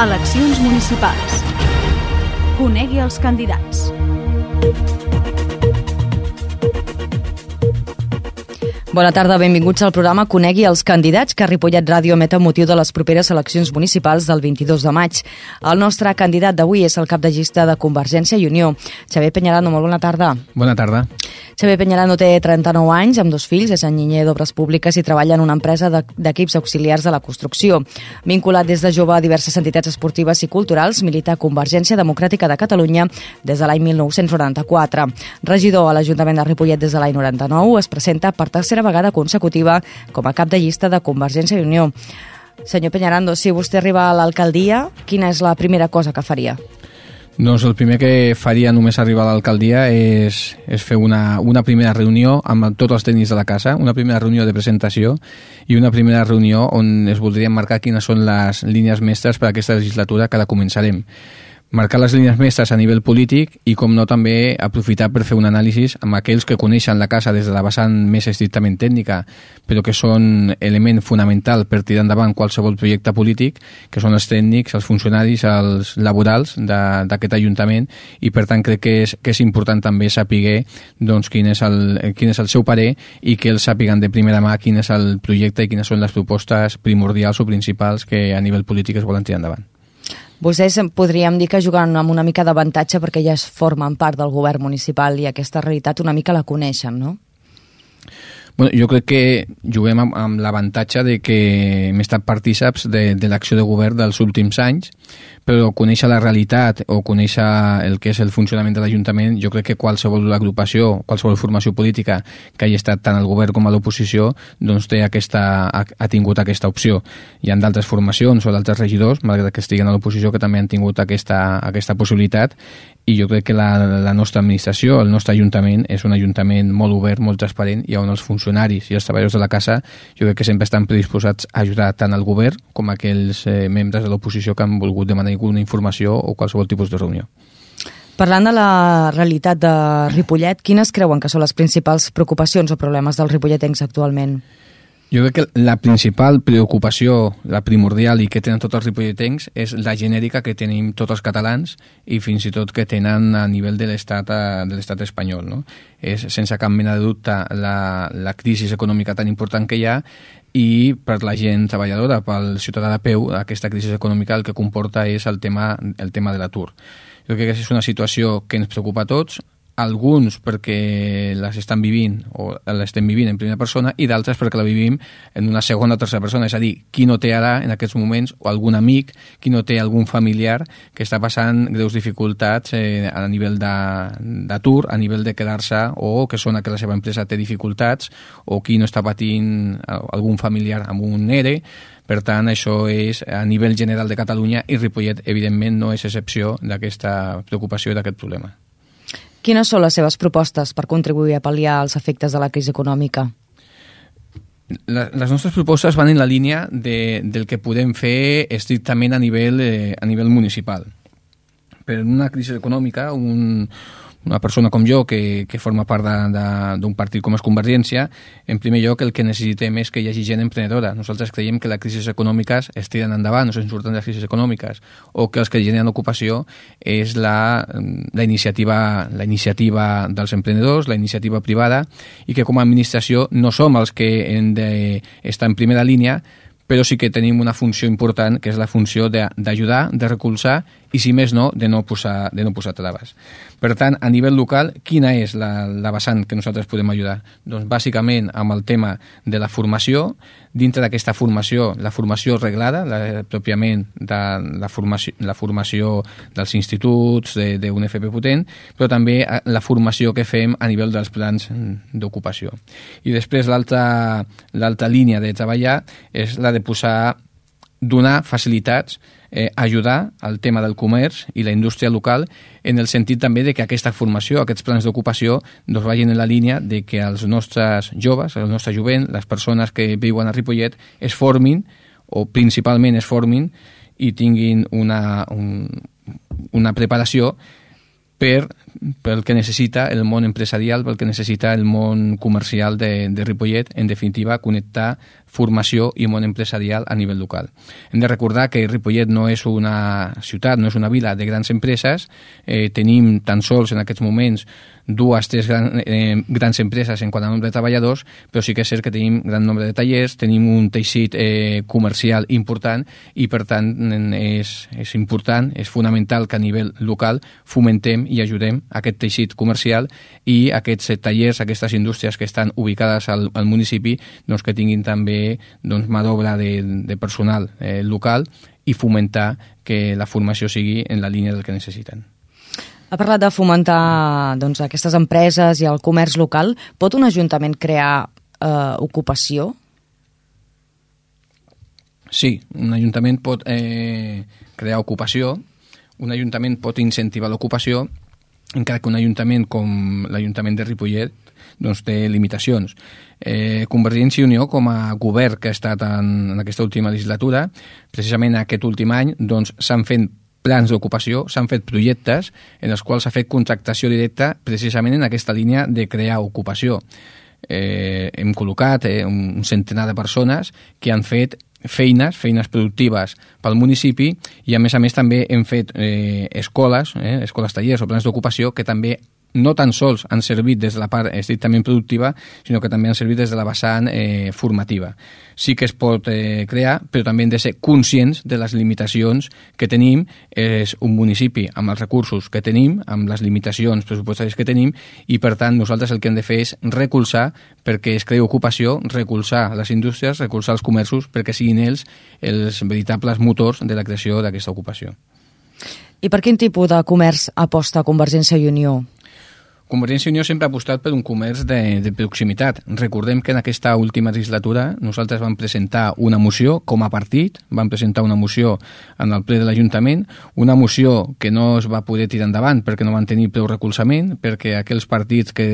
Eleccions municipals. Conegui els candidats. Bona tarda, benvinguts al programa Conegui els candidats que Ripollet Ràdio emet amb motiu de les properes eleccions municipals del 22 de maig. El nostre candidat d'avui és el cap de llista de Convergència i Unió. Xavier Peñarano, molt bona tarda. Bona tarda. Xavier Peñarano té 39 anys, amb dos fills, és enginyer d'obres públiques i treballa en una empresa d'equips auxiliars de la construcció. Vinculat des de jove a diverses entitats esportives i culturals, milita Convergència Democràtica de Catalunya des de l'any 1994. Regidor a l'Ajuntament de Ripollet des de l'any 99, es presenta per tercera vegada consecutiva com a cap de llista de Convergència i Unió. Senyor Peñarando, si vostè arriba a l'alcaldia, quina és la primera cosa que faria? Doncs el primer que faria només arribar a l'alcaldia és, és fer una, una primera reunió amb tots els tècnics de la casa, una primera reunió de presentació i una primera reunió on es voldrien marcar quines són les línies mestres per a aquesta legislatura que la començarem marcar les línies mestres a nivell polític i, com no, també aprofitar per fer un anàlisi amb aquells que coneixen la casa des de la vessant més estrictament tècnica, però que són element fonamental per tirar endavant qualsevol projecte polític, que són els tècnics, els funcionaris, els laborals d'aquest Ajuntament, i per tant crec que és, que és important també saber doncs, quin, és el, quin és el seu parer i que ells sàpiguen de primera mà quin és el projecte i quines són les propostes primordials o principals que a nivell polític es volen tirar endavant. Vostès podríem dir que juguen amb una mica d'avantatge perquè ja es formen part del govern municipal i aquesta realitat una mica la coneixen, no? Bueno, jo crec que juguem amb, amb l'avantatge de que hem estat partíceps de, de l'acció de govern dels últims anys, però conèixer la realitat o conèixer el que és el funcionament de l'Ajuntament, jo crec que qualsevol agrupació, qualsevol formació política que hagi estat tant al govern com a l'oposició, doncs té aquesta, ha, ha tingut aquesta opció. Hi ha d'altres formacions o d'altres regidors, malgrat que estiguen a l'oposició, que també han tingut aquesta, aquesta possibilitat i jo crec que la, la nostra administració, el nostre ajuntament, és un ajuntament molt obert, molt transparent, i on els funcionaris i els treballadors de la casa jo crec que sempre estan predisposats a ajudar tant al govern com a aquells eh, membres de l'oposició que han volgut demanar alguna informació o qualsevol tipus de reunió. Parlant de la realitat de Ripollet, quines creuen que són les principals preocupacions o problemes dels ripolletens actualment? Jo crec que la principal preocupació, la primordial i que tenen tots els ripolletens és la genèrica que tenim tots els catalans i fins i tot que tenen a nivell de l'estat eh, de l'estat espanyol. No? És sense cap mena de dubte la, la crisi econòmica tan important que hi ha i per la gent treballadora, pel ciutadà de peu, aquesta crisi econòmica el que comporta és el tema, el tema de l'atur. Jo crec que és una situació que ens preocupa a tots, alguns perquè les estan vivint o l'estem vivint en primera persona i d'altres perquè la vivim en una segona o tercera persona, és a dir, qui no té ara en aquests moments o algun amic, qui no té algun familiar que està passant greus dificultats eh, a nivell d'atur, a nivell de quedar-se o que sona que la seva empresa té dificultats o qui no està patint algun familiar amb un ERE, per tant, això és a nivell general de Catalunya i Ripollet, evidentment, no és excepció d'aquesta preocupació i d'aquest problema. Quines són les seves propostes per contribuir a pal·liar els efectes de la crisi econòmica? Les nostres propostes van en la línia de, del que podem fer estrictament a nivell, eh, a nivell municipal. Per una crisi econòmica, un, una persona com jo que, que forma part d'un partit com és Convergència, en primer lloc el que necessitem és que hi hagi gent emprenedora. Nosaltres creiem que les crisis econòmiques es tiren endavant, no se'n surten les crisis econòmiques, o que els que generen ocupació és la, la, iniciativa, la iniciativa dels emprenedors, la iniciativa privada, i que com a administració no som els que hem d'estar en primera línia, però sí que tenim una funció important, que és la funció d'ajudar, de, de recolzar i, si més no, de no posar, de no posar traves. Per tant, a nivell local, quina és la, la vessant que nosaltres podem ajudar? Doncs bàsicament amb el tema de la formació, dintre d'aquesta formació, la formació reglada, la, pròpiament de la formació, la formació dels instituts, d'un de, FP potent, però també eh, la formació que fem a nivell dels plans d'ocupació. I després l'altra línia de treballar és la de posar, donar facilitats eh, ajudar al tema del comerç i la indústria local en el sentit també de que aquesta formació, aquests plans d'ocupació doncs vagin en la línia de que els nostres joves, el nostre jovent, les persones que viuen a Ripollet es formin o principalment es formin i tinguin una, un, una preparació per pel que necessita el món empresarial, pel que necessita el món comercial de, de Ripollet, en definitiva, connectar formació i món empresarial a nivell local. Hem de recordar que Ripollet no és una ciutat, no és una vila de grans empreses, eh, tenim tan sols en aquests moments dues, tres gran, eh, grans empreses en quant a nombre de treballadors, però sí que és cert que tenim gran nombre de tallers, tenim un teixit eh, comercial important i, per tant, és, és important, és fonamental que a nivell local fomentem i ajudem aquest teixit comercial i aquests tallers, aquestes indústries que estan ubicades al, al municipi, doncs que tinguin també doncs, mà d'obra de, de personal eh, local i fomentar que la formació sigui en la línia del que necessiten. Ha parlat de fomentar doncs, aquestes empreses i el comerç local. Pot un ajuntament crear eh, ocupació? Sí, un ajuntament pot eh, crear ocupació, un ajuntament pot incentivar l'ocupació, encara que un ajuntament com l'Ajuntament de Ripollet doncs té limitacions. Eh, Convergència i Unió, com a govern que ha estat en, en aquesta última legislatura, precisament aquest últim any, doncs s'han fet plans d'ocupació, s'han fet projectes en els quals s'ha fet contractació directa precisament en aquesta línia de crear ocupació. Eh, hem col·locat eh, un centenar de persones que han fet feines, feines productives pel municipi i a més a més també hem fet eh, escoles, eh, escoles tallers o plans d'ocupació que també no tan sols han servit des de la part estrictament productiva, sinó que també han servit des de la vessant eh, formativa. Sí que es pot eh, crear, però també hem de ser conscients de les limitacions que tenim. És un municipi amb els recursos que tenim, amb les limitacions pressupostàries que tenim, i per tant nosaltres el que hem de fer és recolzar perquè es creï ocupació, recolzar les indústries, recolzar els comerços, perquè siguin ells els veritables motors de la creació d'aquesta ocupació. I per quin tipus de comerç aposta Convergència i Unió? Convergència i Unió sempre ha apostat per un comerç de, de proximitat. Recordem que en aquesta última legislatura nosaltres vam presentar una moció com a partit, vam presentar una moció en el ple de l'Ajuntament, una moció que no es va poder tirar endavant perquè no van tenir prou recolzament, perquè aquells partits que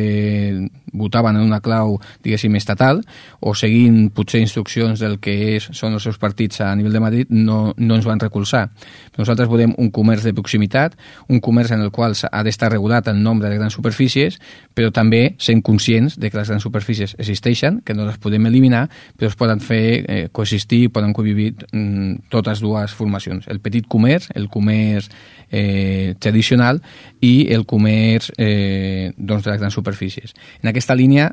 votaven en una clau, diguéssim, estatal, o seguint potser instruccions del que és, són els seus partits a nivell de Madrid, no, no ens van recolzar. Nosaltres volem un comerç de proximitat, un comerç en el qual ha d'estar regulat el nombre de grans superfícies superfícies, però també sent conscients de que les grans superfícies existeixen, que no les podem eliminar, però es poden fer eh, coexistir, poden convivir mm, totes dues formacions. El petit comerç, el comerç eh, tradicional i el comerç eh, doncs de les grans superfícies. En aquesta línia,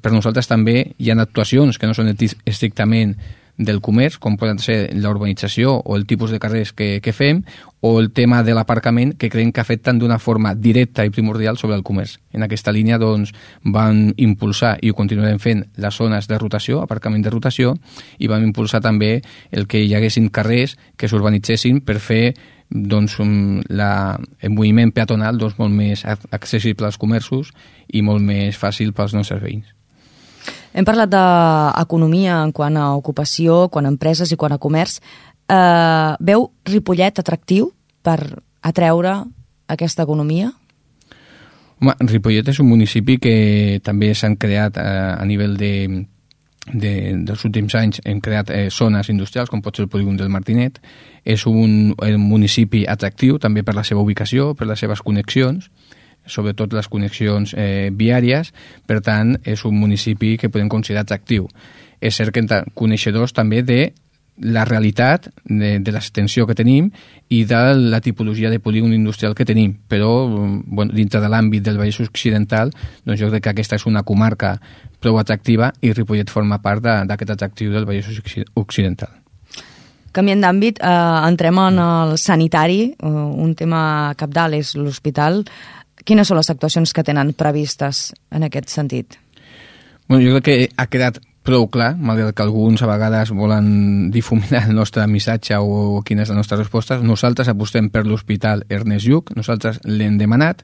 per nosaltres també hi ha actuacions que no són estrictament del comerç, com poden ser la urbanització o el tipus de carrers que, que fem, o el tema de l'aparcament, que creiem que afecten d'una forma directa i primordial sobre el comerç. En aquesta línia doncs, van impulsar, i ho continuarem fent, les zones de rotació, aparcament de rotació, i vam impulsar també el que hi haguessin carrers que s'urbanitzessin per fer doncs, la, el moviment peatonal doncs, molt més accessible als comerços i molt més fàcil pels nostres veïns. Hem parlat d'economia en quant a ocupació, quan a empreses i quan a comerç. Eh, veu Ripollet atractiu per atreure aquesta economia? Home, Ripollet és un municipi que també s'han creat eh, a nivell de, de, dels últims anys hem creat eh, zones industrials, com pot ser el polígon del Martinet. És un, un municipi atractiu també per la seva ubicació, per les seves connexions, sobretot les connexions eh, viàries, per tant, és un municipi que podem considerar atractiu. És cert que coneixedors també de la realitat de, de l'extensió que tenim i de la tipologia de polígon industrial que tenim, però bueno, dintre de l'àmbit del Vallès Occidental doncs jo crec que aquesta és una comarca prou atractiva i Ripollet forma part d'aquest atractiu del Vallès Occidental. Canviant d'àmbit, eh, entrem en el sanitari, eh, un tema capdalt és l'hospital. Quines són les actuacions que tenen previstes en aquest sentit? Bueno, jo crec que ha quedat prou clar, malgrat que alguns a vegades volen difuminar el nostre missatge o, o quina és la nostra resposta, nosaltres apostem per l'Hospital Ernest Lluc, nosaltres l'hem demanat,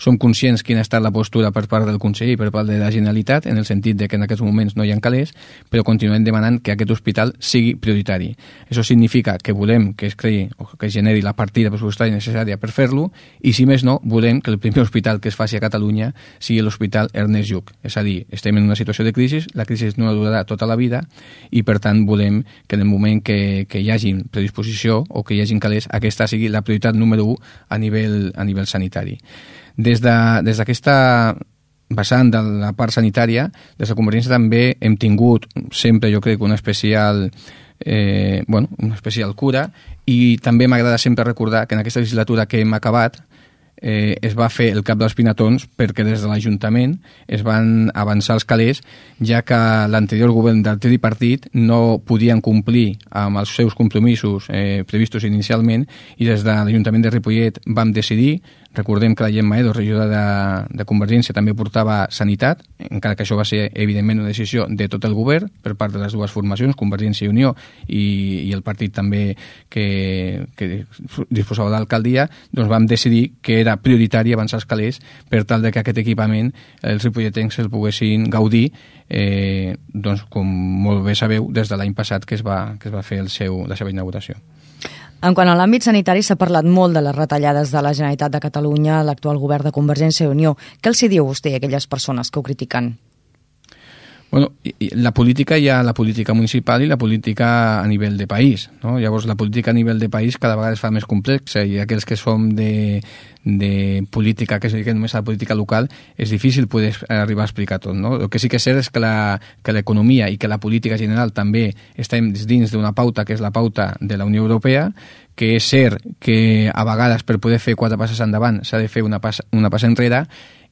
som conscients quina ha estat la postura per part del Consell i per part de la Generalitat, en el sentit de que en aquests moments no hi ha calés, però continuem demanant que aquest hospital sigui prioritari. Això significa que volem que es creï o que es generi la partida pressupostària necessària per fer-lo, i si més no, volem que el primer hospital que es faci a Catalunya sigui l'Hospital Ernest Lluc. És a dir, estem en una situació de crisi, la crisi no perdurarà tota la vida i per tant volem que en el moment que, que hi hagi predisposició o que hi hagi calés aquesta sigui la prioritat número 1 a nivell, a nivell sanitari. Des d'aquesta de, vessant de la part sanitària, des de Convergència també hem tingut sempre, jo crec, una especial eh, bueno, una especial cura i també m'agrada sempre recordar que en aquesta legislatura que hem acabat eh, es va fer el cap dels pinatons perquè des de l'Ajuntament es van avançar els calés ja que l'anterior govern del tripartit no podien complir amb els seus compromisos eh, previstos inicialment i des de l'Ajuntament de Ripollet vam decidir Recordem que la Gemma Edo, regidora de, de Convergència, també portava sanitat, encara que això va ser, evidentment, una decisió de tot el govern per part de les dues formacions, Convergència i Unió, i, i el partit també que, que disposava d'alcaldia, doncs vam decidir que era prioritari avançar els calés per tal de que aquest equipament els ripolletens el poguessin gaudir eh, doncs, com molt bé sabeu, des de l'any passat que es va, que es va fer el seu, la seva inauguració. En quant a l'àmbit sanitari, s'ha parlat molt de les retallades de la Generalitat de Catalunya l'actual govern de Convergència i Unió. Què els hi diu vostè a aquelles persones que ho critiquen? Bueno, la política hi ha la política municipal i la política a nivell de país. No? Llavors, la política a nivell de país cada vegada es fa més complexa i aquells que som de, de política, que es dediquen només a la política local, és difícil poder arribar a explicar tot. No? El que sí que és cert és que l'economia i que la política general també estem dins d'una pauta que és la pauta de la Unió Europea, que és cert que a vegades per poder fer quatre passes endavant s'ha de fer una passa, una passa enrere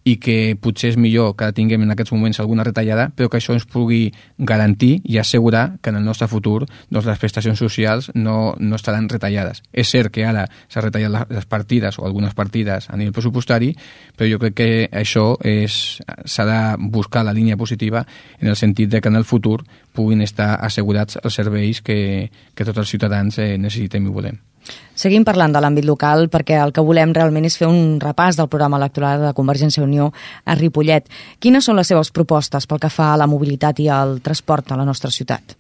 i que potser és millor que tinguem en aquests moments alguna retallada, però que això ens pugui garantir i assegurar que en el nostre futur doncs, les prestacions socials no, no estaran retallades. És cert que ara s'ha retallat les partides o algunes partides a nivell pressupostari, però jo crec que això s'ha de buscar la línia positiva en el sentit de que en el futur puguin estar assegurats els serveis que, que tots els ciutadans eh, necessitem i volem. Seguim parlant de l'àmbit local perquè el que volem realment és fer un repàs del programa electoral de Convergència i Unió a Ripollet. Quines són les seves propostes pel que fa a la mobilitat i al transport a la nostra ciutat?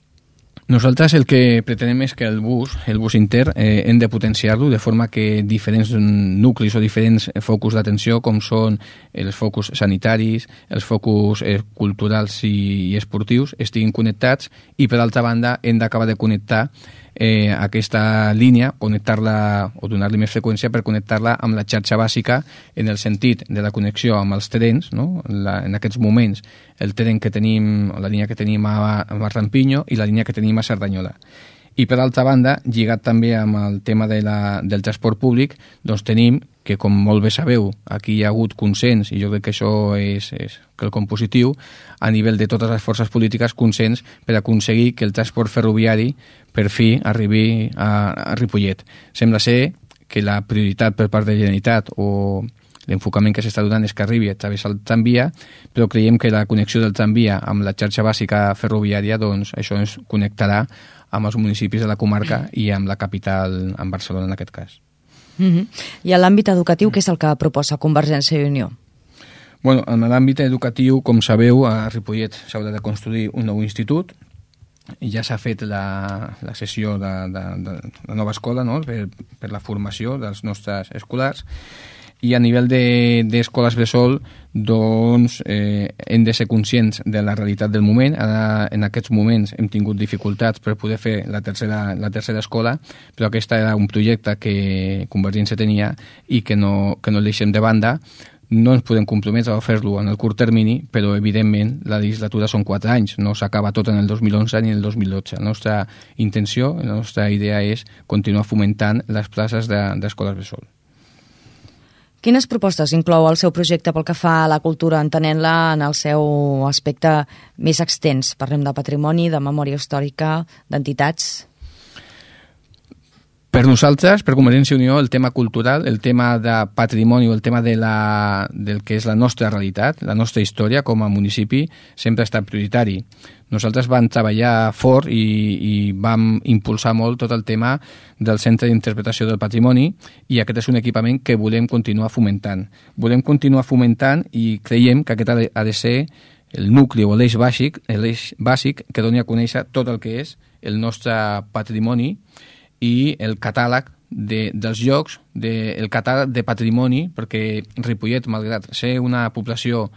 Nosaltres el que pretenem és que el bus, el bus inter, eh, hem de potenciar-lo de forma que diferents nuclis o diferents focus d'atenció, com són els focus sanitaris, els focus eh, culturals i, i esportius, estiguin connectats i, per altra banda, hem d'acabar de connectar eh, aquesta línia, connectar-la o donar-li més freqüència per connectar-la amb la xarxa bàsica en el sentit de la connexió amb els trens, no? la, en aquests moments el tren que tenim, la línia que tenim a, a Rampinyo i la línia que tenim a Cerdanyola. I per altra banda, lligat també amb el tema de la, del transport públic, doncs tenim que com molt bé sabeu, aquí hi ha hagut consens, i jo crec que això és, és quelcom positiu, a nivell de totes les forces polítiques, consens per aconseguir que el transport ferroviari per fi arribi a, a Ripollet. Sembla ser que la prioritat per part de la Generalitat o l'enfocament que s'està donant és que arribi a través del tramvia, però creiem que la connexió del tramvia amb la xarxa bàsica ferroviària, doncs això ens connectarà amb els municipis de la comarca i amb la capital, en Barcelona en aquest cas. Mm -hmm. I en l'àmbit educatiu, què és el que proposa Convergència i Unió? Bueno, en l'àmbit educatiu, com sabeu, a Ripollet s'haurà de construir un nou institut, ja s'ha fet la, la sessió de, de, de la nova escola no? per, per la formació dels nostres escolars i a nivell d'escoles de, bressol doncs eh, hem de ser conscients de la realitat del moment. Ara, en aquests moments hem tingut dificultats per poder fer la tercera, la tercera escola, però aquest era un projecte que Convergència tenia i que no, que no el deixem de banda no ens podem comprometre a fer-lo en el curt termini, però evidentment la legislatura són quatre anys, no s'acaba tot en el 2011 ni en el 2012. La nostra intenció, la nostra idea és continuar fomentant les places d'escoles de, bressol. Quines propostes inclou el seu projecte pel que fa a la cultura, entenent-la en el seu aspecte més extens? Parlem de patrimoni, de memòria històrica, d'entitats... Per nosaltres, per Convergència i Unió, el tema cultural, el tema de patrimoni o el tema de la, del que és la nostra realitat, la nostra història com a municipi, sempre ha estat prioritari. Nosaltres vam treballar fort i, i vam impulsar molt tot el tema del Centre d'Interpretació del Patrimoni i aquest és un equipament que volem continuar fomentant. Volem continuar fomentant i creiem que aquest ha de ser el nucli o l'eix bàsic, bàsic que doni a conèixer tot el que és el nostre patrimoni i el catàleg de, dels llocs, de, el catàleg de patrimoni, perquè Ripollet, malgrat ser una població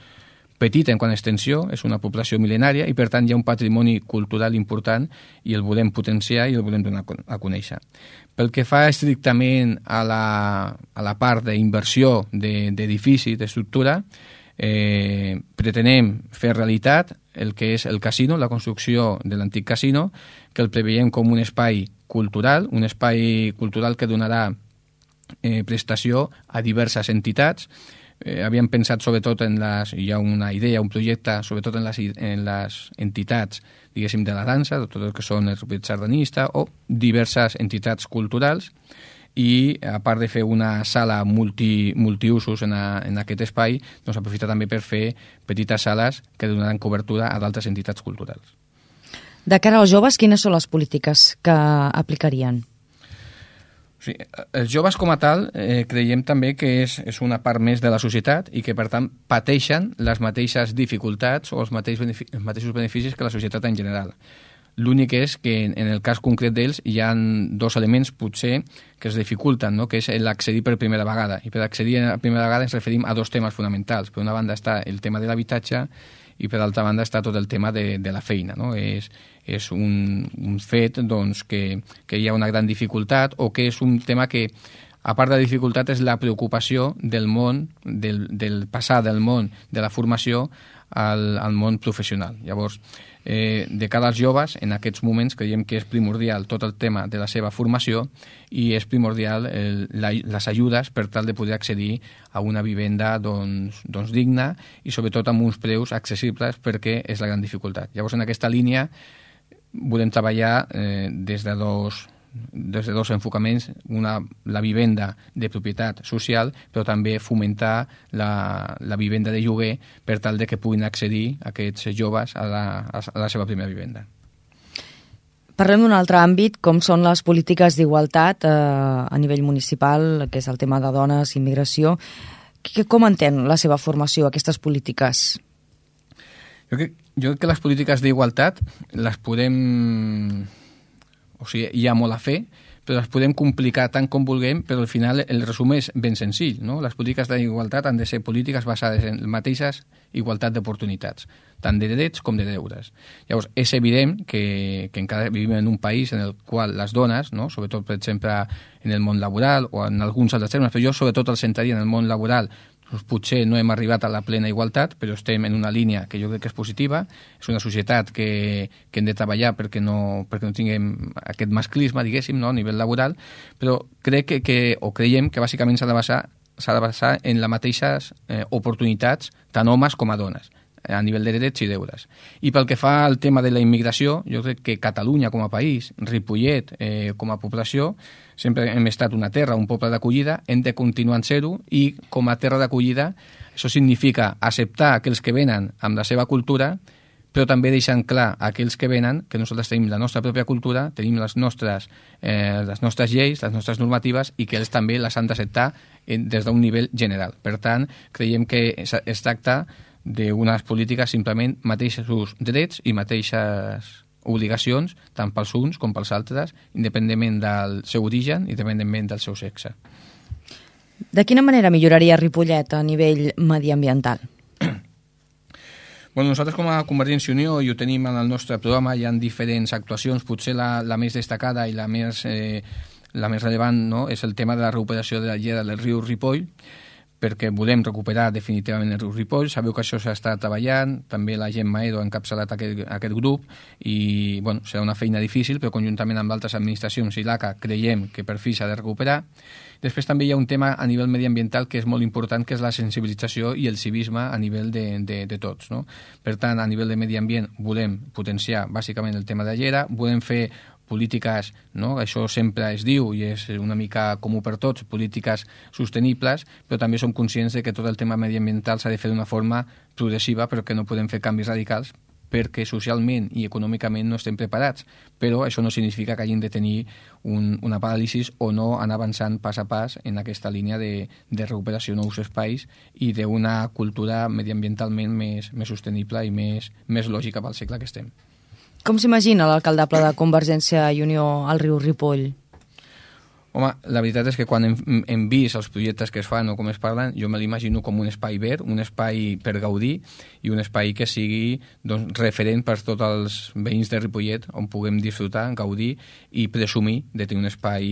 petita en quant a extensió, és una població mil·lenària i per tant hi ha un patrimoni cultural important i el volem potenciar i el volem donar a conèixer. Pel que fa estrictament a la, a la part d'inversió d'edifici, d'estructura, eh, pretenem fer realitat el que és el casino, la construcció de l'antic casino, que el preveiem com un espai cultural, un espai cultural que donarà eh, prestació a diverses entitats. Eh, havíem pensat sobretot en les... Hi ha una idea, un projecte, sobretot en les, en les entitats, diguéssim, de la dansa, tot el que són el Rupit Sardanista, o diverses entitats culturals, i a part de fer una sala multi, multiusos en, a, en aquest espai, doncs aprofita també per fer petites sales que donaran cobertura a d'altres entitats culturals. De cara als joves, quines són les polítiques que aplicarien? Sí, els joves com a tal eh, creiem també que és, és una part més de la societat i que per tant pateixen les mateixes dificultats o els, mateix benefici, els mateixos beneficis que la societat en general. L'únic és que en, en el cas concret d'ells hi ha dos elements potser que es dificulten, no? que és l'accedir per primera vegada. I per accedir a primera vegada ens referim a dos temes fonamentals. Per una banda està el tema de l'habitatge i per altra banda està tot el tema de, de la feina. No? És, és un, un fet doncs, que, que hi ha una gran dificultat o que és un tema que a part de la dificultat és la preocupació del món, del, del passar del món de la formació al, al món professional. Llavors, eh, de cara als joves, en aquests moments creiem que és primordial tot el tema de la seva formació i és primordial el, la, les ajudes per tal de poder accedir a una vivenda doncs, doncs digna i sobretot amb uns preus accessibles perquè és la gran dificultat. Llavors, en aquesta línia, volem treballar eh, des de dos des de dos enfocaments, una, la vivenda de propietat social, però també fomentar la, la vivenda de lloguer per tal de que puguin accedir aquests joves a la, a la seva primera vivenda. Parlem d'un altre àmbit, com són les polítiques d'igualtat eh, a nivell municipal, que és el tema de dones, immigració. Com entén la seva formació, aquestes polítiques? Jo crec, jo crec que les polítiques d'igualtat les podem... O sigui, hi ha molt a fer, però les podem complicar tant com vulguem, però al final el resum és ben senzill. No? Les polítiques d'igualtat han de ser polítiques basades en mateixes igualtat d'oportunitats, tant de drets com de deures. Llavors, és evident que, que encara vivim en un país en el qual les dones, no? sobretot, per exemple, en el món laboral o en alguns altres termes, però jo sobretot el centraria en el món laboral, potser no hem arribat a la plena igualtat, però estem en una línia que jo crec que és positiva. És una societat que, que hem de treballar perquè no, perquè no tinguem aquest masclisme, diguéssim, no, a nivell laboral, però crec que, que o creiem que bàsicament s'ha de basar s'ha de basar en les mateixes eh, oportunitats tant homes com a dones a nivell de drets i deures. I pel que fa al tema de la immigració, jo crec que Catalunya com a país, Ripollet eh, com a població, sempre hem estat una terra, un poble d'acollida, hem de continuar en ser-ho i com a terra d'acollida això significa acceptar aquells que venen amb la seva cultura, però també deixant clar a aquells que venen que nosaltres tenim la nostra pròpia cultura, tenim les nostres, eh, les nostres lleis, les nostres normatives i que ells també les han d'acceptar des d'un nivell general. Per tant, creiem que es tracta d'unes polítiques simplement mateixos drets i mateixes obligacions tant pels uns com pels altres, independentment del seu origen i independentment del seu sexe. De quina manera milloraria Ripollet a nivell mediambiental? Bueno, nosaltres com a Convergència i Unió i ho tenim en el nostre programa, hi ha diferents actuacions, potser la, la més destacada i la més, eh, la més rellevant no? és el tema de la recuperació de la llera del riu Ripoll, perquè volem recuperar definitivament el Ripoll. Sabeu que això s'està treballant, també la gent Maedo ha encapçalat aquest, aquest grup i bueno, serà una feina difícil, però conjuntament amb altres administracions i l'ACA creiem que per fi s'ha de recuperar. Després també hi ha un tema a nivell mediambiental que és molt important, que és la sensibilització i el civisme a nivell de, de, de tots. No? Per tant, a nivell de medi ambient volem potenciar bàsicament el tema de llera, volem fer polítiques, no? això sempre es diu i és una mica comú per tots, polítiques sostenibles, però també som conscients de que tot el tema mediambiental s'ha de fer d'una forma progressiva perquè no podem fer canvis radicals perquè socialment i econòmicament no estem preparats, però això no significa que hagin de tenir un, una paràlisi o no anar avançant pas a pas en aquesta línia de, de recuperació de nous espais i d'una cultura mediambientalment més, més sostenible i més, més lògica pel segle que estem. Com s'imagina l'alcaldable de Convergència i Unió al riu Ripoll? Home, la veritat és que quan hem, hem vist els projectes que es fan o com es parlen, jo me l'imagino com un espai verd, un espai per gaudir i un espai que sigui doncs, referent per tots els veïns de Ripollet on puguem disfrutar, gaudir i presumir de tenir un espai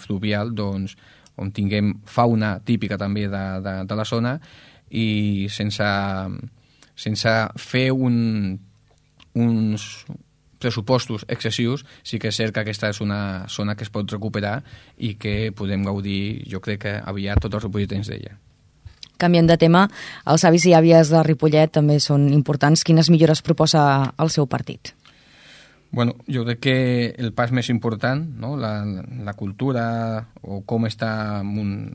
fluvial doncs, on tinguem fauna típica també de, de, de la zona i sense, sense fer un, uns, pressupostos excessius, sí que és cert que aquesta és una zona que es pot recuperar i que podem gaudir, jo crec que aviat tots els ripolletens d'ella. Canviant de tema, els avis i àvies de Ripollet també són importants. Quines millores proposa el seu partit? Bueno, jo crec que el pas més important, no? la, la cultura o com està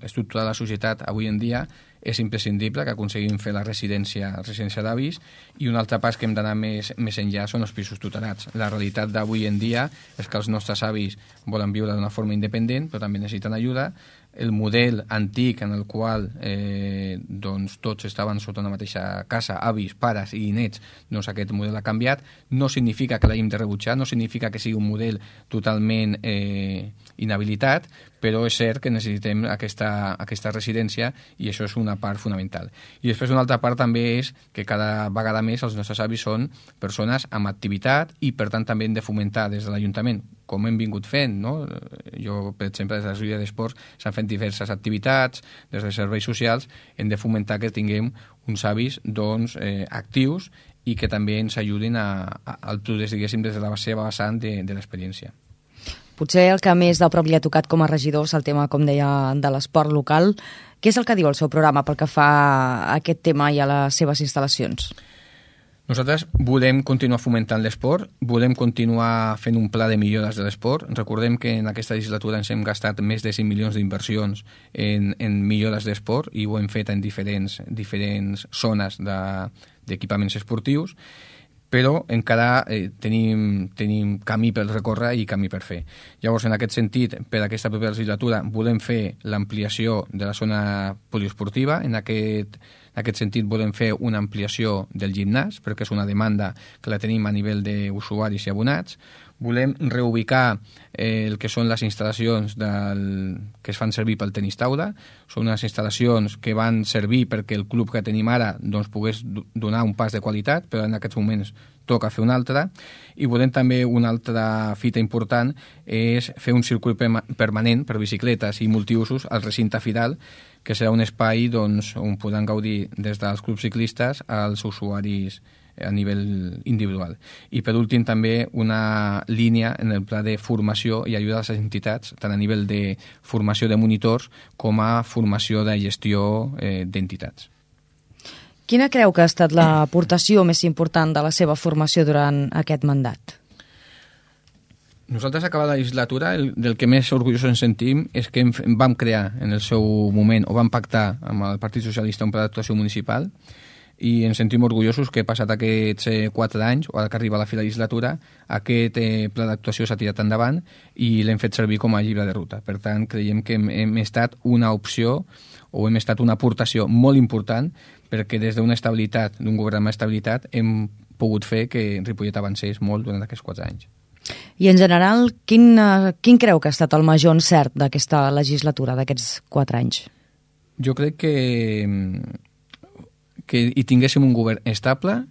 estructurada la societat avui en dia, és imprescindible que aconseguim fer la residència, la residència d'avis i un altre pas que hem d'anar més, més enllà són els pisos tutelats. La realitat d'avui en dia és que els nostres avis volen viure d'una forma independent però també necessiten ajuda el model antic en el qual eh, doncs, tots estaven sota una mateixa casa, avis, pares i nets, doncs aquest model ha canviat. No significa que l'hàgim de rebutjar, no significa que sigui un model totalment eh, inhabilitat, però és cert que necessitem aquesta, aquesta residència i això és una part fonamental. I després una altra part també és que cada vegada més els nostres avis són persones amb activitat i per tant també hem de fomentar des de l'Ajuntament com hem vingut fent, no? Jo, per exemple, des de Societat d'Esports s'han fet diverses activitats, des de serveis socials, hem de fomentar que tinguem uns avis doncs, eh, actius i que també ens ajudin a, a, progrés, diguéssim, des de la seva vessant de, de l'experiència. Potser el que més de prop li ha tocat com a regidor és el tema, com deia, de l'esport local. Què és el que diu el seu programa pel que fa a aquest tema i a les seves instal·lacions? Nosaltres volem continuar fomentant l'esport, volem continuar fent un pla de millores de l'esport. Recordem que en aquesta legislatura ens hem gastat més de 5 milions d'inversions en, en millores d'esport i ho hem fet en diferents, diferents zones d'equipaments de, esportius però encara eh, tenim, tenim camí per recórrer i camí per fer. Llavors, en aquest sentit, per aquesta propera legislatura volem fer l'ampliació de la zona poliesportiva. En aquest, en aquest sentit, volem fer una ampliació del gimnàs, perquè és una demanda que la tenim a nivell d'usuaris i abonats volem reubicar eh, el que són les instal·lacions del, que es fan servir pel tenis taula. Són unes instal·lacions que van servir perquè el club que tenim ara doncs, pogués donar un pas de qualitat, però en aquests moments toca fer un altre. I volem també una altra fita important és fer un circuit permanent per bicicletes i multiusos al recinte Fidal, que serà un espai doncs, on podran gaudir des dels clubs ciclistes als usuaris a nivell individual. I per últim també una línia en el pla de formació i ajuda a les entitats, tant a nivell de formació de monitors com a formació de gestió eh, d'entitats. Quina creu que ha estat l'aportació més important de la seva formació durant aquest mandat? Nosaltres, acabada la legislatura, el, del que més orgullosos ens sentim és que vam crear en el seu moment, o vam pactar amb el Partit Socialista un pla d'actuació municipal i ens sentim orgullosos que passat aquests eh, quatre anys, o que arriba la fi de la legislatura, aquest eh, pla d'actuació s'ha tirat endavant i l'hem fet servir com a llibre de ruta. Per tant, creiem que hem, hem estat una opció o hem estat una aportació molt important perquè des d'una estabilitat, d'un govern amb estabilitat, hem pogut fer que Ripollet avancés molt durant aquests quatre anys. I en general, quin, eh, quin creu que ha estat el major encert d'aquesta legislatura, d'aquests quatre anys? Jo crec que que hi tinguéssim un govern estable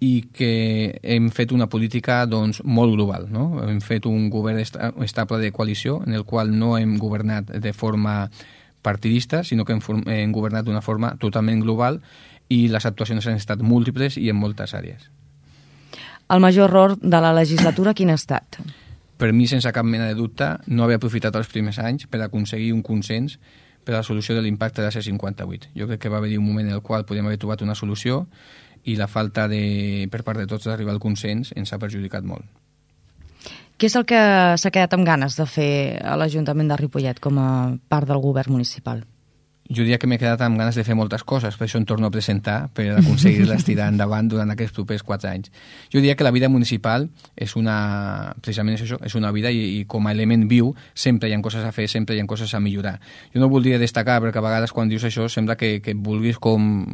i que hem fet una política doncs, molt global. No? Hem fet un govern estable de coalició en el qual no hem governat de forma partidista, sinó que hem, hem governat d'una forma totalment global i les actuacions han estat múltiples i en moltes àrees. El major error de la legislatura quin ha estat? Per mi, sense cap mena de dubte, no haver aprofitat els primers anys per aconseguir un consens per a la solució de l'impacte de C58. Jo crec que va haver-hi un moment en el qual podíem haver trobat una solució i la falta de, per part de tots d'arribar al consens ens ha perjudicat molt. Què és el que s'ha quedat amb ganes de fer a l'Ajuntament de Ripollet com a part del govern municipal? Jo diria que m'he quedat amb ganes de fer moltes coses, per això em torno a presentar per aconseguir-les tirar endavant durant aquests propers quatre anys. Jo diria que la vida municipal és una, precisament és això, és una vida i, i com a element viu sempre hi ha coses a fer, sempre hi ha coses a millorar. Jo no voldria destacar perquè a vegades quan dius això sembla que, que vulguis com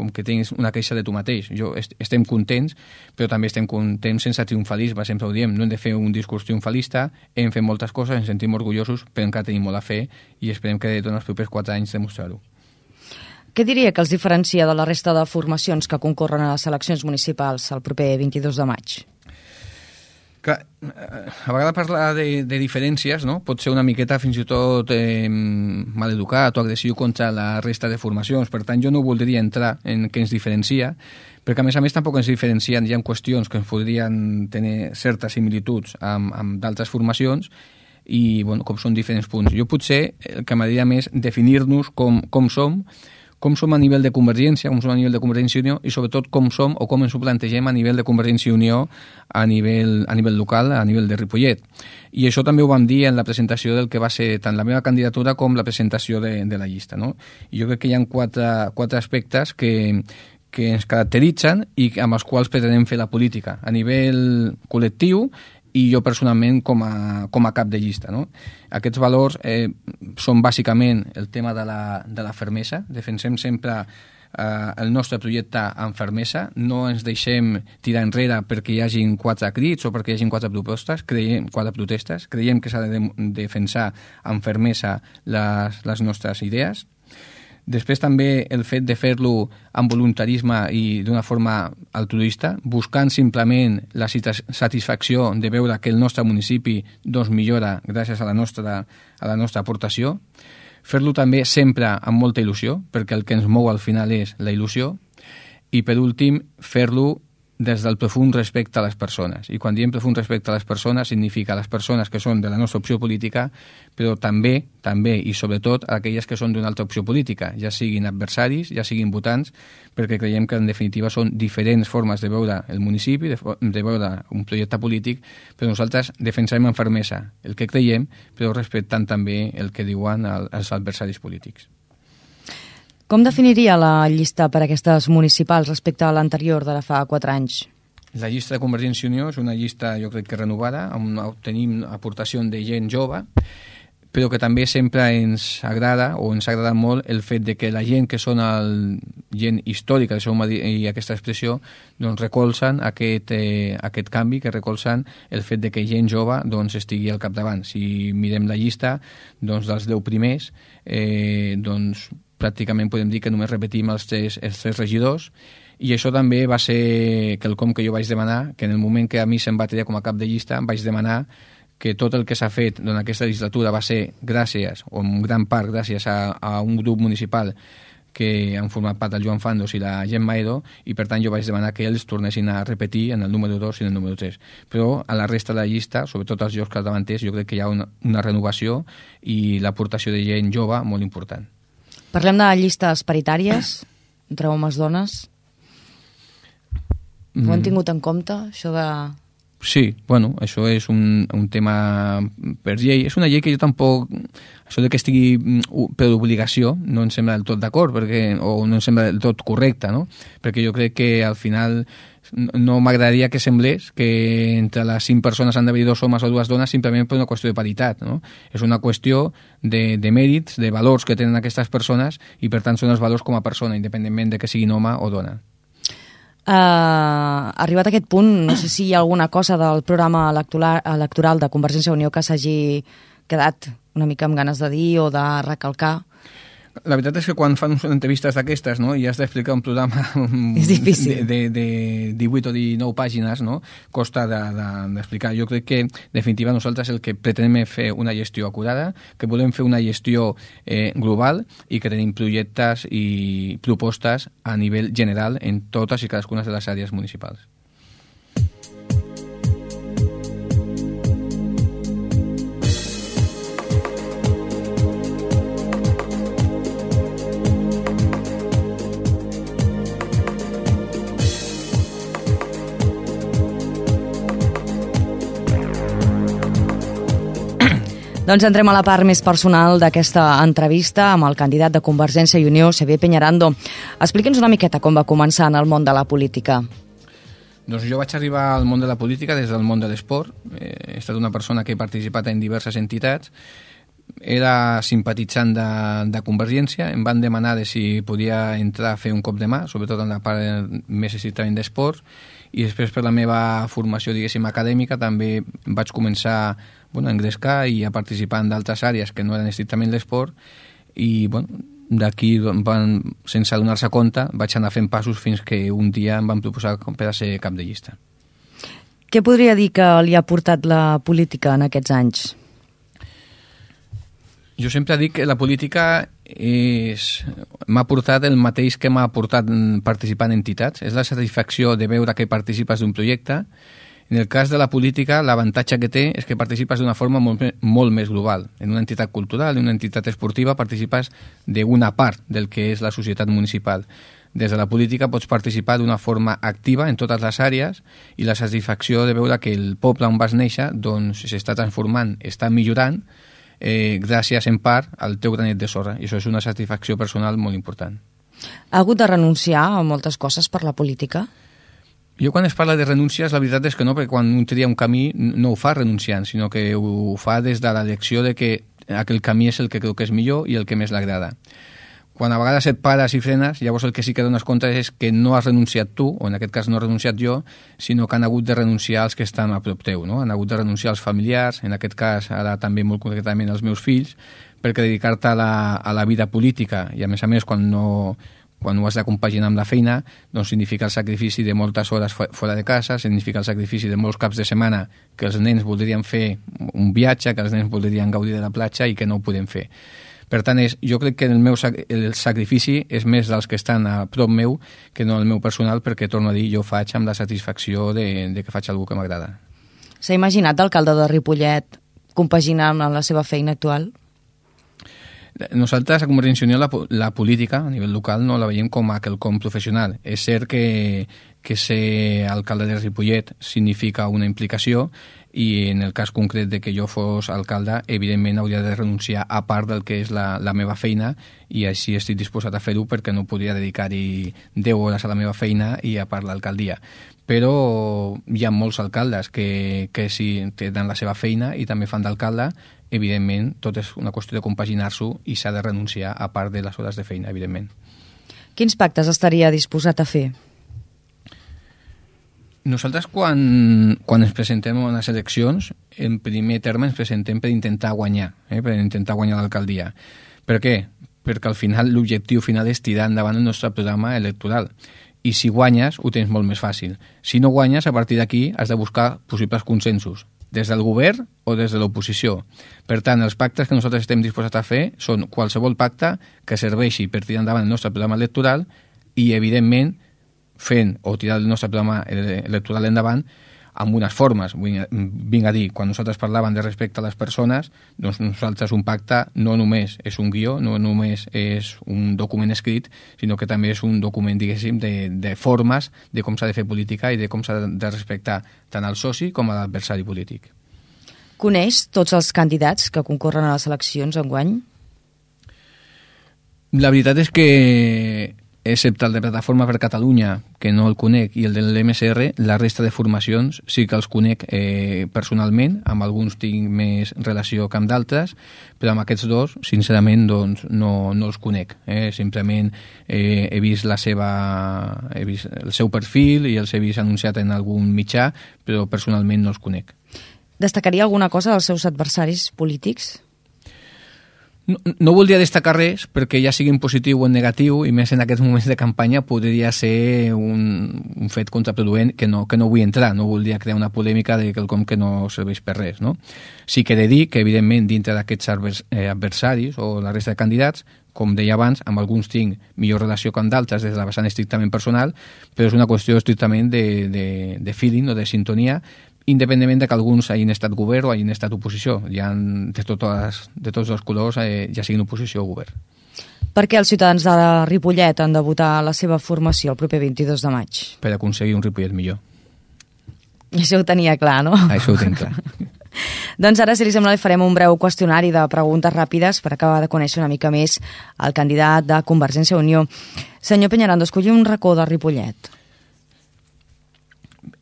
com que tens una queixa de tu mateix. Jo est estem contents, però també estem contents sense triomfalisme, sempre ho diem. No hem de fer un discurs triomfalista, hem fet moltes coses, ens sentim orgullosos, però encara tenim molt a fer i esperem que en els propers quatre anys demostrar-ho. Què diria que els diferencia de la resta de formacions que concorren a les eleccions municipals el proper 22 de maig? que eh, a vegades parlar de, de diferències no? pot ser una miqueta fins i tot eh, maleducat o agressiu contra la resta de formacions. Per tant, jo no voldria entrar en què ens diferencia, perquè a més a més tampoc ens diferencien, hi ha qüestions que ens podrien tenir certes similituds amb, amb d'altres formacions i bueno, com són diferents punts. Jo potser el que m'agradaria més definir-nos com, com som com som a nivell de Convergència, com som a nivell de Convergència i Unió i sobretot com som o com ens ho plantegem a nivell de Convergència i Unió a nivell, a nivell local, a nivell de Ripollet. I això també ho vam dir en la presentació del que va ser tant la meva candidatura com la presentació de, de la llista. No? I jo crec que hi ha quatre, quatre aspectes que, que ens caracteritzen i amb els quals pretenem fer la política a nivell col·lectiu i jo personalment com a, com a cap de llista. No? Aquests valors eh, són bàsicament el tema de la, de la fermesa. Defensem sempre eh, el nostre projecte amb fermesa. No ens deixem tirar enrere perquè hi hagin quatre crits o perquè hi hagin quatre propostes, creiem, quatre protestes. Creiem que s'ha de defensar amb fermesa les, les nostres idees Després també el fet de fer-lo amb voluntarisme i d'una forma altruista, buscant simplement la satisfacció de veure que el nostre municipi doncs, millora gràcies a la nostra, a la nostra aportació. Fer-lo també sempre amb molta il·lusió, perquè el que ens mou al final és la il·lusió. I per últim, fer-lo des del profund respecte a les persones. I quan diem profund respecte a les persones significa les persones que són de la nostra opció política, però també, també i sobretot aquelles que són d'una altra opció política, ja siguin adversaris, ja siguin votants, perquè creiem que en definitiva són diferents formes de veure el municipi, de, de veure un projecte polític, però nosaltres defensem amb fermesa el que creiem, però respectant també el que diuen els adversaris polítics. Com definiria la llista per a aquestes municipals respecte a l'anterior de la fa 4 anys? La llista de Convergència i Unió és una llista, jo crec que renovada, on tenim aportació de gent jove, però que també sempre ens agrada o ens ha agradat molt el fet de que la gent que són el, gent històrica i aquesta expressió doncs recolzen aquest, eh, aquest canvi, que recolzen el fet de que gent jove doncs, estigui al capdavant. Si mirem la llista doncs, dels 10 primers, eh, doncs pràcticament podem dir que només repetim els tres, els tres regidors i això també va ser quelcom que jo vaig demanar, que en el moment que a mi se'm va triar com a cap de llista vaig demanar que tot el que s'ha fet en aquesta legislatura va ser gràcies, o en gran part gràcies a, a un grup municipal que han format part el Joan Fandos i la Gent Maedo i per tant jo vaig demanar que ells tornessin a repetir en el número 2 i en el número 3 però a la resta de la llista, sobretot els jocs capdavanters jo crec que hi ha una, una renovació i l'aportació de gent jove molt important Parlem de llistes paritàries entre homes i dones. Mm. Ho han tingut en compte, això de... Sí, bueno, això és un, un tema per llei. És una llei que jo tampoc... Això de que estigui mm, per obligació no em sembla del tot d'acord, perquè o no em sembla del tot correcte, no? Perquè jo crec que al final no m'agradaria que semblés que entre les cinc persones han d'haver dos homes o dues dones simplement per una qüestió de paritat. No? És una qüestió de, de mèrits, de valors que tenen aquestes persones i per tant són els valors com a persona, independentment de que siguin home o dona. Uh, arribat a aquest punt, no sé si hi ha alguna cosa del programa electoral, electoral de Convergència i Unió que s'hagi quedat una mica amb ganes de dir o de recalcar. La veritat és que quan fan entrevistes d'aquestes no, i has d'explicar un programa és difícil. de, de, de 18 o 19 pàgines, no, costa d'explicar. De, de, jo crec que, en definitiva, nosaltres el que pretenem és fer una gestió acurada, que volem fer una gestió eh, global i que tenim projectes i propostes a nivell general en totes i cadascuna de les àrees municipals. Doncs entrem a la part més personal d'aquesta entrevista amb el candidat de Convergència i Unió, Xavier Peñarando. Expliqui'ns una miqueta com va començar en el món de la política. Doncs jo vaig arribar al món de la política des del món de l'esport. Eh, he estat una persona que he participat en diverses entitats era simpatitzant de, de Convergència, em van demanar de si podia entrar a fer un cop de mà, sobretot en la part més estrictament d'esports, i després per la meva formació, diguéssim, acadèmica, també vaig començar bueno, a engrescar i a participar en d'altres àrees que no eren estrictament l'esport, i bueno, d'aquí van, sense donar-se compte vaig anar fent passos fins que un dia em van proposar per a ser cap de llista. Què podria dir que li ha portat la política en aquests anys? Jo sempre dic que la política m'ha portat el mateix que m'ha portat participar en entitats. És la satisfacció de veure que participes d'un projecte. En el cas de la política, l'avantatge que té és que participes d'una forma molt, molt més global. En una entitat cultural, en una entitat esportiva, participes d'una part del que és la societat municipal. Des de la política pots participar d'una forma activa en totes les àrees i la satisfacció de veure que el poble on vas néixer doncs s'està transformant, està millorant eh, gràcies en part al teu granet de sorra i això és una satisfacció personal molt important. Ha hagut de renunciar a moltes coses per la política? Jo quan es parla de renúncies, la veritat és que no, perquè quan un tria un camí no ho fa renunciant, sinó que ho fa des de l'elecció de que aquell camí és el que creu que és millor i el que més l'agrada quan a vegades et pares i frenes, llavors el que sí que dones compte és que no has renunciat tu, o en aquest cas no he renunciat jo, sinó que han hagut de renunciar els que estan a prop teu, no? Han hagut de renunciar als familiars, en aquest cas ara també molt concretament als meus fills, perquè dedicar-te a, la, a la vida política, i a més a més quan no, quan ho has de compaginar amb la feina, doncs significa el sacrifici de moltes hores fora de casa, significa el sacrifici de molts caps de setmana que els nens voldrien fer un viatge, que els nens voldrien gaudir de la platja i que no ho podem fer. Per tant, és, jo crec que el meu sac, el sacrifici és més dels que estan a prop meu que no el meu personal, perquè, torno a dir, jo faig amb la satisfacció de, de que faig algú que m'agrada. S'ha imaginat l'alcalde de Ripollet compaginant amb la seva feina actual? Nosaltres, a Convergència Unió, la, la política a nivell local no la veiem com a quelcom professional. És cert que, que ser alcalde de Ripollet significa una implicació i en el cas concret de que jo fos alcalde, evidentment hauria de renunciar a part del que és la, la meva feina i així estic disposat a fer-ho perquè no podria dedicar-hi 10 hores a la meva feina i a part l'alcaldia. Però hi ha molts alcaldes que, que sí tenen la seva feina i també fan d'alcalde, evidentment tot és una qüestió de compaginar-s'ho i s'ha de renunciar a part de les hores de feina, evidentment. Quins pactes estaria disposat a fer? Nosaltres, quan, quan ens presentem a les eleccions, en primer terme ens presentem per intentar guanyar, eh, per intentar guanyar l'alcaldia. Per què? Perquè al final l'objectiu final és tirar endavant el nostre programa electoral. I si guanyes, ho tens molt més fàcil. Si no guanyes, a partir d'aquí has de buscar possibles consensos, des del govern o des de l'oposició. Per tant, els pactes que nosaltres estem disposats a fer són qualsevol pacte que serveixi per tirar endavant el nostre programa electoral i, evidentment, fent o tirant el nostre programa electoral endavant amb unes formes. Vinc a dir, quan nosaltres parlàvem de respecte a les persones, doncs nosaltres un pacte no només és un guió, no només és un document escrit, sinó que també és un document, diguéssim, de, de formes de com s'ha de fer política i de com s'ha de respectar tant al soci com a l'adversari polític. Coneix tots els candidats que concorren a les eleccions enguany? La veritat és que excepte el de Plataforma per Catalunya, que no el conec, i el de l'MSR, la resta de formacions sí que els conec eh, personalment, amb alguns tinc més relació que amb d'altres, però amb aquests dos, sincerament, doncs, no, no els conec. Eh? Simplement eh, he vist la seva, he vist el seu perfil i els he vist anunciat en algun mitjà, però personalment no els conec. Destacaria alguna cosa dels seus adversaris polítics? No, no voldria destacar res perquè ja sigui en positiu o en negatiu i més en aquests moments de campanya podria ser un, un fet contraproduent que no, que no vull entrar, no voldria crear una polèmica de quelcom que no serveix per res. No? Sí que he de dir que evidentment dintre d'aquests eh, adversaris o la resta de candidats com deia abans, amb alguns tinc millor relació que amb d'altres des de la vessant estrictament personal, però és una qüestió estrictament de, de, de feeling o de sintonia independentment de que alguns hagin estat govern o hagin estat oposició. Hi ha de, totes, de tots els colors, eh, ja siguin oposició o govern. Per què els ciutadans de Ripollet han de votar la seva formació el proper 22 de maig? Per aconseguir un Ripollet millor. Això ho tenia clar, no? Això ho tinc clar. doncs ara, si li sembla, li farem un breu qüestionari de preguntes ràpides per acabar de conèixer una mica més el candidat de Convergència i Unió. Senyor Peñarando, escolli un racó de Ripollet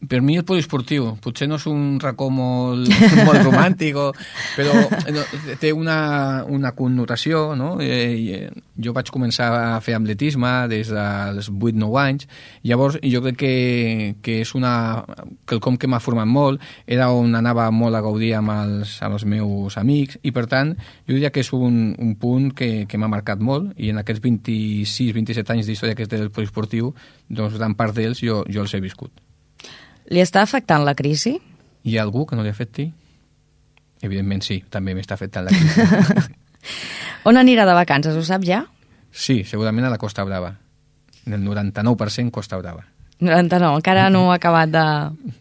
per mi el poliesportiu, potser no és un racó molt, molt romàntic, o, però no, té una, una connotació, no? Eh, jo vaig començar a fer atletisme des dels 8-9 anys, llavors jo crec que, que és una, quelcom que m'ha format molt, era on anava molt a gaudir amb els, amb els meus amics, i per tant, jo diria que és un, un punt que, que m'ha marcat molt, i en aquests 26-27 anys d'història que és del poliesportiu, doncs gran part d'ells jo, jo els he viscut. Li està afectant la crisi? Hi ha algú que no li afecti? Evidentment sí, també m'està afectant la crisi. On anirà de vacances, ho sap ja? Sí, segurament a la Costa Brava. El 99% Costa Brava. 99, encara no ha acabat de...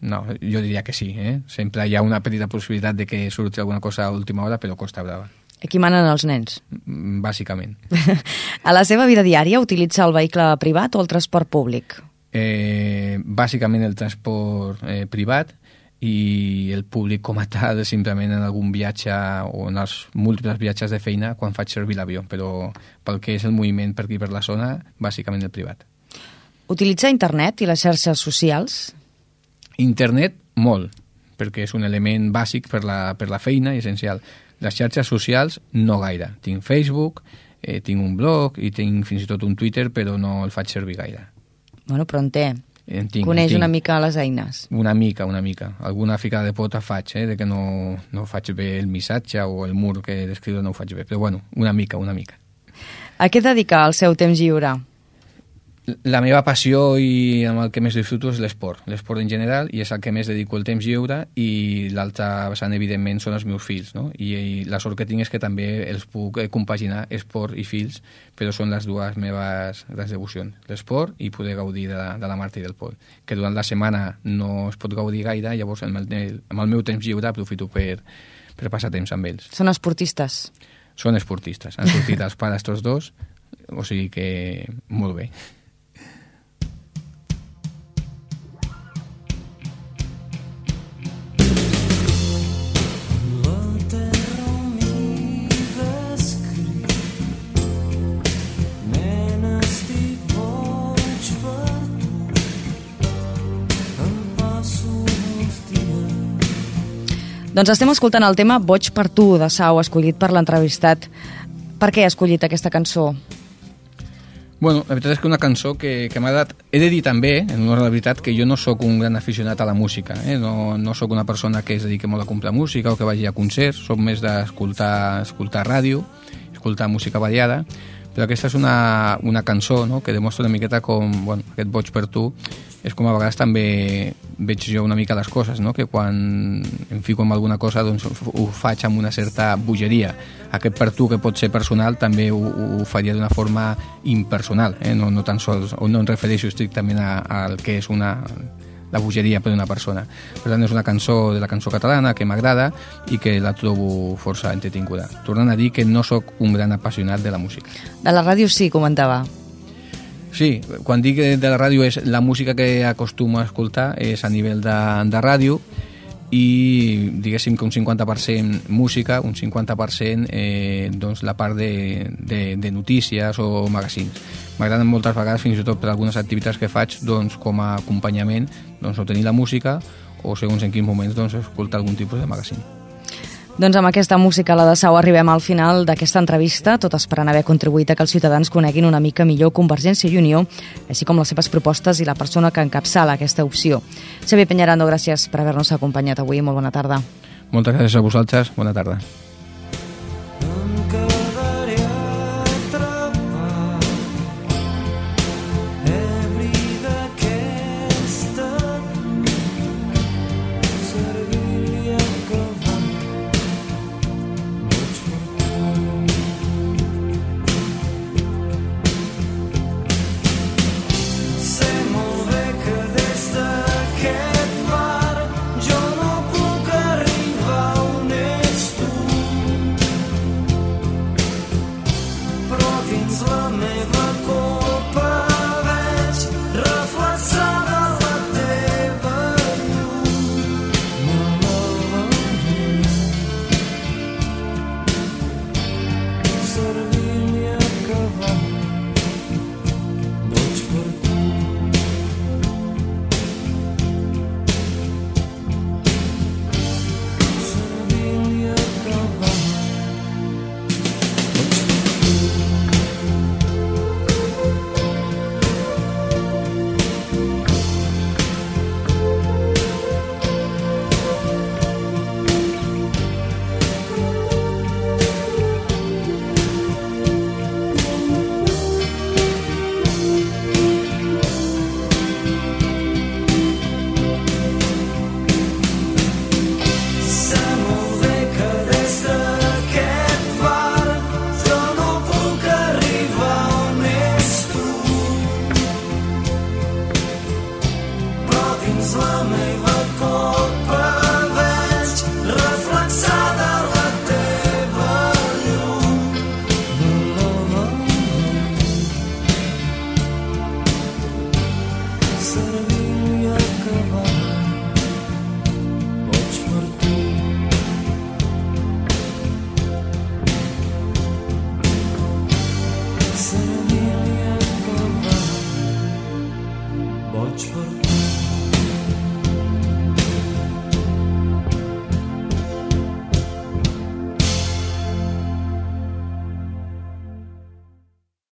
No, jo diria que sí, eh? Sempre hi ha una petita possibilitat de que surti alguna cosa a última hora, però Costa Brava. Aquí manen els nens. Mm, Bàsicament. A la seva vida diària utilitza el vehicle privat o el transport públic? Eh, bàsicament el transport eh, privat i el públic com a tal simplement en algun viatge o en els múltiples viatges de feina quan faig servir l'avió, però pel que és el moviment per aquí per la zona, bàsicament el privat. Utilitza internet i les xarxes socials? Internet, molt, perquè és un element bàsic per la, per la feina i essencial. Les xarxes socials, no gaire. Tinc Facebook, eh, tinc un blog i tinc fins i tot un Twitter, però no el faig servir gaire. Bueno, però en té. En tinc, Coneix en tinc. una mica les eines. Una mica, una mica. Alguna ficada de pota faig, eh, de que no, no faig bé el missatge o el mur que he d'escriure no ho faig bé. Però bueno, una mica, una mica. A què dedica el seu temps lliure? La meva passió i amb el que més disfruto és l'esport, l'esport en general, i és el que més dedico el temps lliure, i l'altra vessant, evidentment, són els meus fills, no? I, I la sort que tinc és que també els puc eh, compaginar, esport i fills, però són les dues meves grans devocions, l'esport i poder gaudir de la, de la Marta i del Pol, que durant la setmana no es pot gaudir gaire, llavors amb el, amb el meu temps lliure aprofito per, per passar temps amb ells. Són esportistes. Són esportistes, han sortit els pares tots dos, o sigui que molt bé. Doncs estem escoltant el tema Boig per tu, de Sau, escollit per l'entrevistat. Per què ha escollit aquesta cançó? Bueno, la veritat és que una cançó que, que m'ha agradat... He de dir també, en honor a la veritat, que jo no sóc un gran aficionat a la música. Eh? No, no sóc una persona que es dediqui molt a comprar música o que vagi a concerts. Soc més d'escoltar escoltar ràdio, escoltar música variada. Però aquesta és una, una cançó no? que demostra una miqueta com bueno, aquest boig per tu és com a vegades també veig jo una mica les coses, no? que quan em fico en alguna cosa doncs ho faig amb una certa bogeria. Aquest per tu que pot ser personal també ho, ho faria d'una forma impersonal, eh? no, no tan sols, o no em refereixo estrictament al que és una, la bogeria per una persona. Per tant, és una cançó de la cançó catalana que m'agrada i que la trobo força entretinguda. Tornant a dir que no sóc un gran apassionat de la música. De la ràdio sí, comentava. Sí, quan dic de la ràdio és la música que acostumo a escoltar és a nivell de, de ràdio i diguéssim que un 50% música, un 50% eh, doncs la part de, de, de notícies o magazins. M'agraden moltes vegades, fins i tot per algunes activitats que faig, doncs, com a acompanyament, doncs, o tenir la música o segons en quins moments doncs, escoltar algun tipus de magazín. Doncs amb aquesta música, la de Sau, arribem al final d'aquesta entrevista, tot esperant haver contribuït a que els ciutadans coneguin una mica millor Convergència i Unió, així com les seves propostes i la persona que encapçala aquesta opció. Xavier Peñarando, gràcies per haver-nos acompanyat avui. Molt bona tarda. Moltes gràcies a vosaltres. Bona tarda.